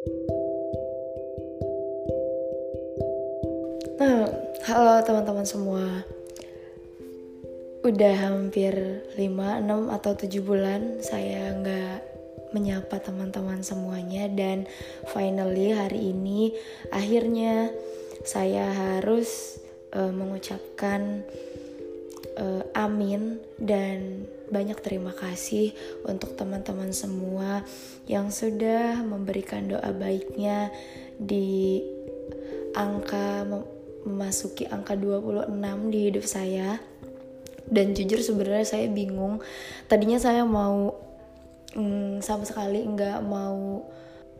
Nah, halo teman-teman semua. Udah hampir 5, 6 atau 7 bulan saya nggak menyapa teman-teman semuanya dan finally hari ini akhirnya saya harus uh, mengucapkan uh, amin dan banyak terima kasih untuk teman-teman semua yang sudah memberikan doa baiknya di angka memasuki angka 26 di hidup saya. Dan jujur sebenarnya saya bingung. Tadinya saya mau mm, sama sekali nggak mau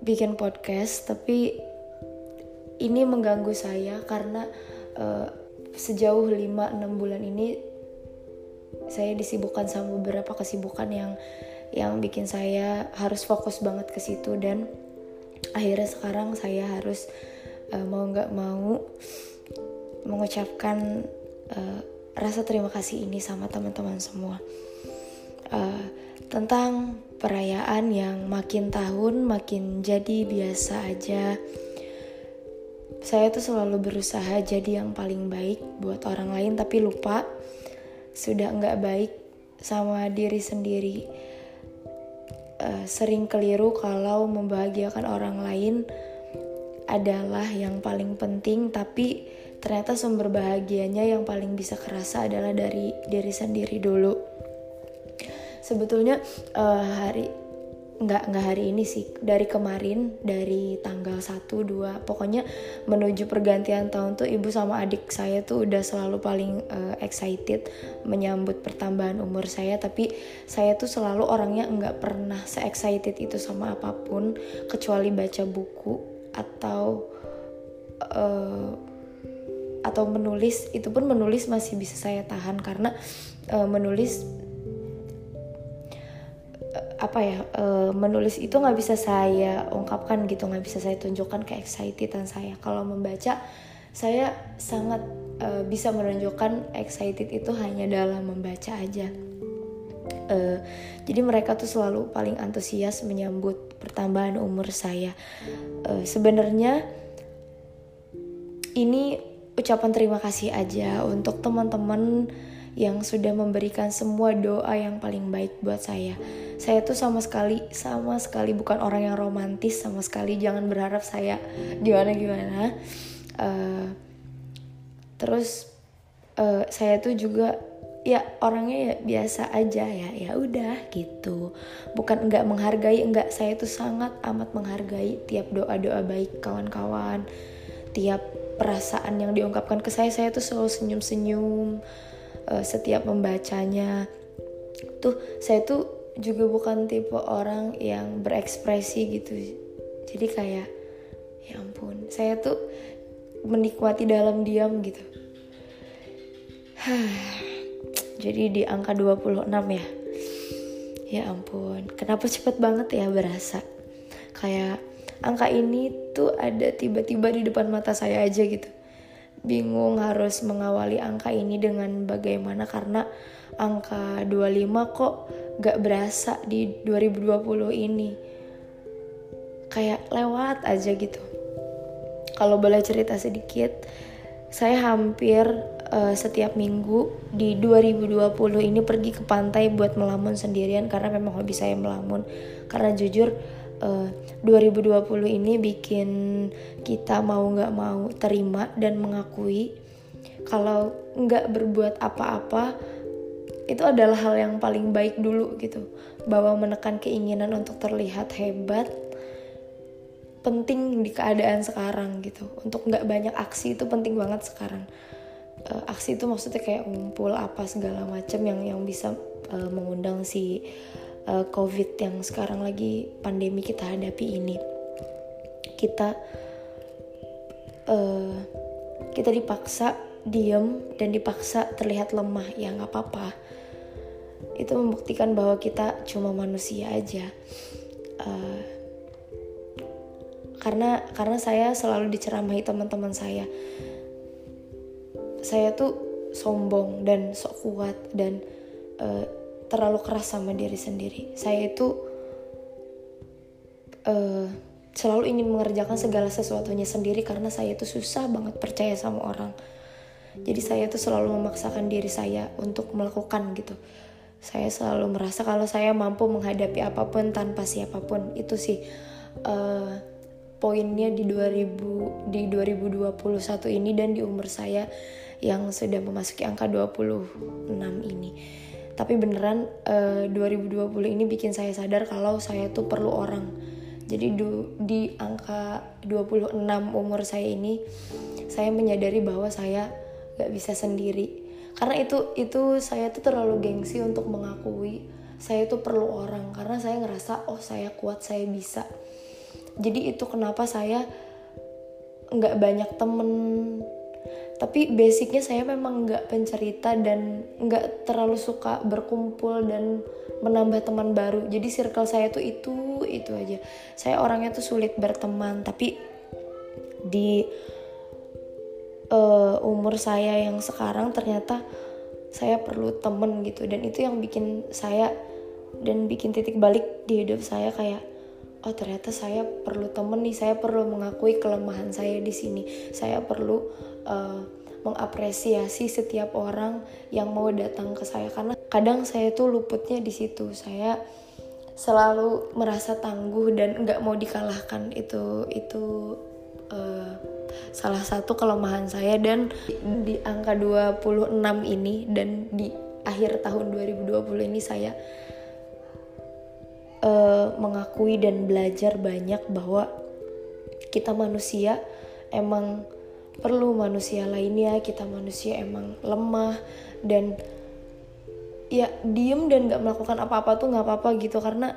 bikin podcast tapi ini mengganggu saya karena uh, sejauh 5-6 bulan ini saya disibukkan sama beberapa kesibukan yang yang bikin saya harus fokus banget ke situ dan akhirnya sekarang saya harus uh, mau nggak mau mengucapkan uh, rasa terima kasih ini sama teman-teman semua uh, tentang perayaan yang makin tahun makin jadi biasa aja. Saya tuh selalu berusaha jadi yang paling baik buat orang lain tapi lupa sudah nggak baik sama diri sendiri. Uh, sering keliru kalau membahagiakan orang lain adalah yang paling penting tapi ternyata sumber bahagianya yang paling bisa kerasa adalah dari diri sendiri dulu sebetulnya uh, hari nggak nggak hari ini sih. Dari kemarin dari tanggal 1 2 pokoknya menuju pergantian tahun tuh ibu sama adik saya tuh udah selalu paling uh, excited menyambut pertambahan umur saya. Tapi saya tuh selalu orangnya nggak pernah se excited itu sama apa pun kecuali baca buku atau uh, atau menulis. Itu pun menulis masih bisa saya tahan karena uh, menulis apa ya uh, menulis itu nggak bisa saya ungkapkan gitu nggak bisa saya tunjukkan ke excitedan saya. Kalau membaca saya sangat uh, bisa menunjukkan excited itu hanya dalam membaca aja. Uh, jadi mereka tuh selalu paling antusias menyambut pertambahan umur saya. Uh, sebenarnya ini ucapan terima kasih aja untuk teman-teman yang sudah memberikan semua doa yang paling baik buat saya. Saya tuh sama sekali sama sekali bukan orang yang romantis sama sekali. Jangan berharap saya gimana gimana. Uh, terus uh, saya tuh juga ya orangnya ya biasa aja ya ya udah gitu bukan nggak menghargai enggak saya tuh sangat amat menghargai tiap doa doa baik kawan-kawan tiap perasaan yang diungkapkan ke saya saya tuh selalu senyum-senyum uh, setiap membacanya. Tuh saya tuh juga bukan tipe orang yang berekspresi gitu. Jadi kayak ya ampun saya tuh menikmati dalam diam gitu. Jadi di angka 26 ya. Ya ampun kenapa cepet banget ya berasa? Kayak angka ini tuh ada tiba-tiba di depan mata saya aja gitu bingung harus mengawali angka ini dengan bagaimana karena angka 25 kok gak berasa di 2020 ini. Kayak lewat aja gitu. Kalau boleh cerita sedikit saya hampir uh, setiap minggu di 2020 ini pergi ke pantai buat melamun sendirian karena memang hobi saya melamun. Karena jujur uh, eh, 2020 ini bikin kita mau nggak mau terima dan mengakui kalau nggak berbuat apa-apa itu adalah hal yang paling baik dulu gitu. Bahwa menekan keinginan untuk terlihat hebat penting di keadaan sekarang gitu. Untuk nggak banyak aksi itu penting banget sekarang. Uh, aksi itu maksudnya kayak ngumpul apa segala macam yang yang bisa uh, mengundang si uh, COVID yang sekarang lagi pandemi kita hadapi ini. Kita uh, kita dipaksa diem dan dipaksa terlihat lemah ya nggak apa-apa. Itu membuktikan bahwa kita cuma manusia aja. Uh, karena karena saya selalu diceramahi teman-teman saya. Saya tuh sombong dan sok kuat dan uh, terlalu keras sama diri sendiri. Saya itu uh, selalu ingin mengerjakan segala sesuatunya sendiri karena saya itu susah banget percaya sama orang. Jadi saya tuh selalu memaksakan diri saya untuk melakukan gitu. Saya selalu merasa kalau saya mampu menghadapi apa pun tanpa siapa pun itu sih uh, poinnya di 2000 di 2021 ini dan di umur saya yang sudah memasuki angka 26 ini. Tapi beneran uh, eh, 2020 ini bikin saya sadar kalau saya tuh perlu orang. Jadi du, di angka 26 umur saya ini saya menyadari bahwa saya gak bisa sendiri. Karena itu itu saya tuh terlalu gengsi untuk mengakui saya tuh perlu orang karena saya ngerasa oh saya kuat saya bisa jadi itu kenapa saya nggak banyak temen tapi basicnya saya memang nggak pencerita dan nggak terlalu suka berkumpul dan menambah teman baru. Jadi circle saya tuh itu itu aja. Saya orangnya tuh sulit berteman tapi di uh, umur saya yang sekarang ternyata saya perlu temen gitu. Dan itu yang bikin saya dan bikin titik balik di hidup saya kayak oh ternyata saya perlu temen nih saya perlu mengakui kelemahan saya di sini. Saya perlu uh, mengapresiasi setiap orang yang mau datang ke saya karena kadang saya tuh luputnya di situ. Saya selalu merasa tangguh dan nggak mau dikalahkan. Itu itu uh, salah satu kelemahan saya. Dan di angka 26 ini dan di akhir tahun 2020 ini saya uh, mengakui dan belajar banyak bahwa kita manusia emang perlu manusia lainnya kita manusia emang lemah dan ya diem dan nggak melakukan apa-apa tuh nggak apa-apa gitu karena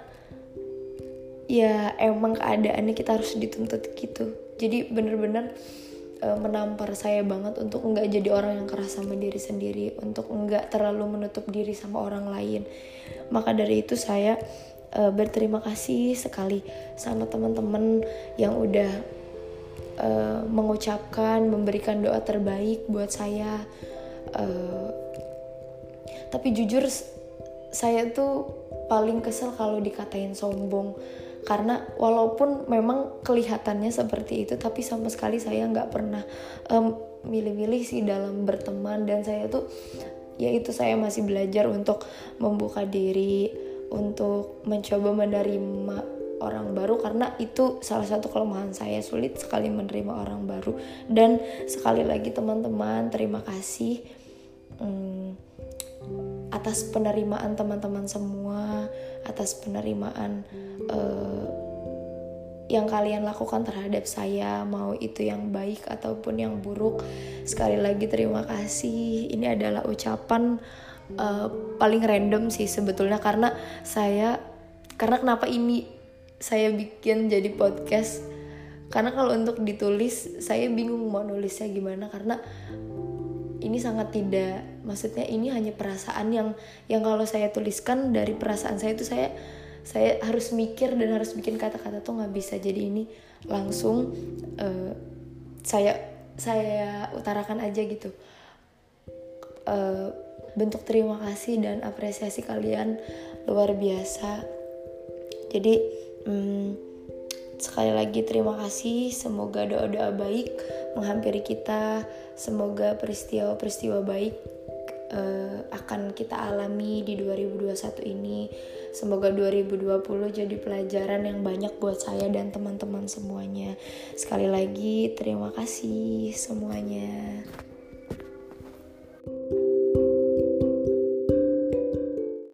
ya emang keadaannya kita harus dituntut gitu. Jadi bener-bener uh, menampar saya banget untuk nggak jadi orang yang keras sama diri sendiri untuk nggak terlalu menutup diri sama orang lain. Maka dari itu saya uh, berterima kasih sekali sama teman-teman yang udah uh, mengucapkan memberikan doa terbaik buat saya. Uh, tapi jujur saya tuh paling kesel kalau dikatain sombong. Karena walaupun memang kelihatannya seperti itu tapi sama sekali saya nggak pernah um, milih-milih sih dalam berteman. Dan saya tuh ya itu saya masih belajar untuk membuka diri untuk mencoba menerima orang baru karena itu salah satu kelemahan saya sulit sekali menerima orang baru. Dan sekali lagi teman-teman terima kasih hmm, atas penerimaan teman-teman semua atas penerimaan uh, yang kalian lakukan terhadap saya mau itu yang baik ataupun yang buruk. Sekali lagi terima kasih. Ini adalah ucapan uh, paling random sih sebetulnya karena saya karena kenapa ini saya bikin jadi podcast? Karena kalau untuk ditulis saya bingung mau nulisnya gimana karena ini sangat tidak maksudnya ini hanya perasaan yang yang kalau saya tuliskan dari perasaan saya itu saya saya harus mikir dan harus bikin kata-kata tuh nggak bisa. Jadi ini langsung uh, saya saya utarakan aja gitu. Uh, bentuk terima kasih dan apresiasi kalian luar biasa jadi hmm, sekali lagi terima kasih semoga doa-doa baik menghampiri kita semoga peristiwa-peristiwa baik uh, akan kita alami di 2021 ini Semoga 2020 jadi pelajaran yang banyak buat saya dan teman-teman semuanya. Sekali lagi, terima kasih semuanya.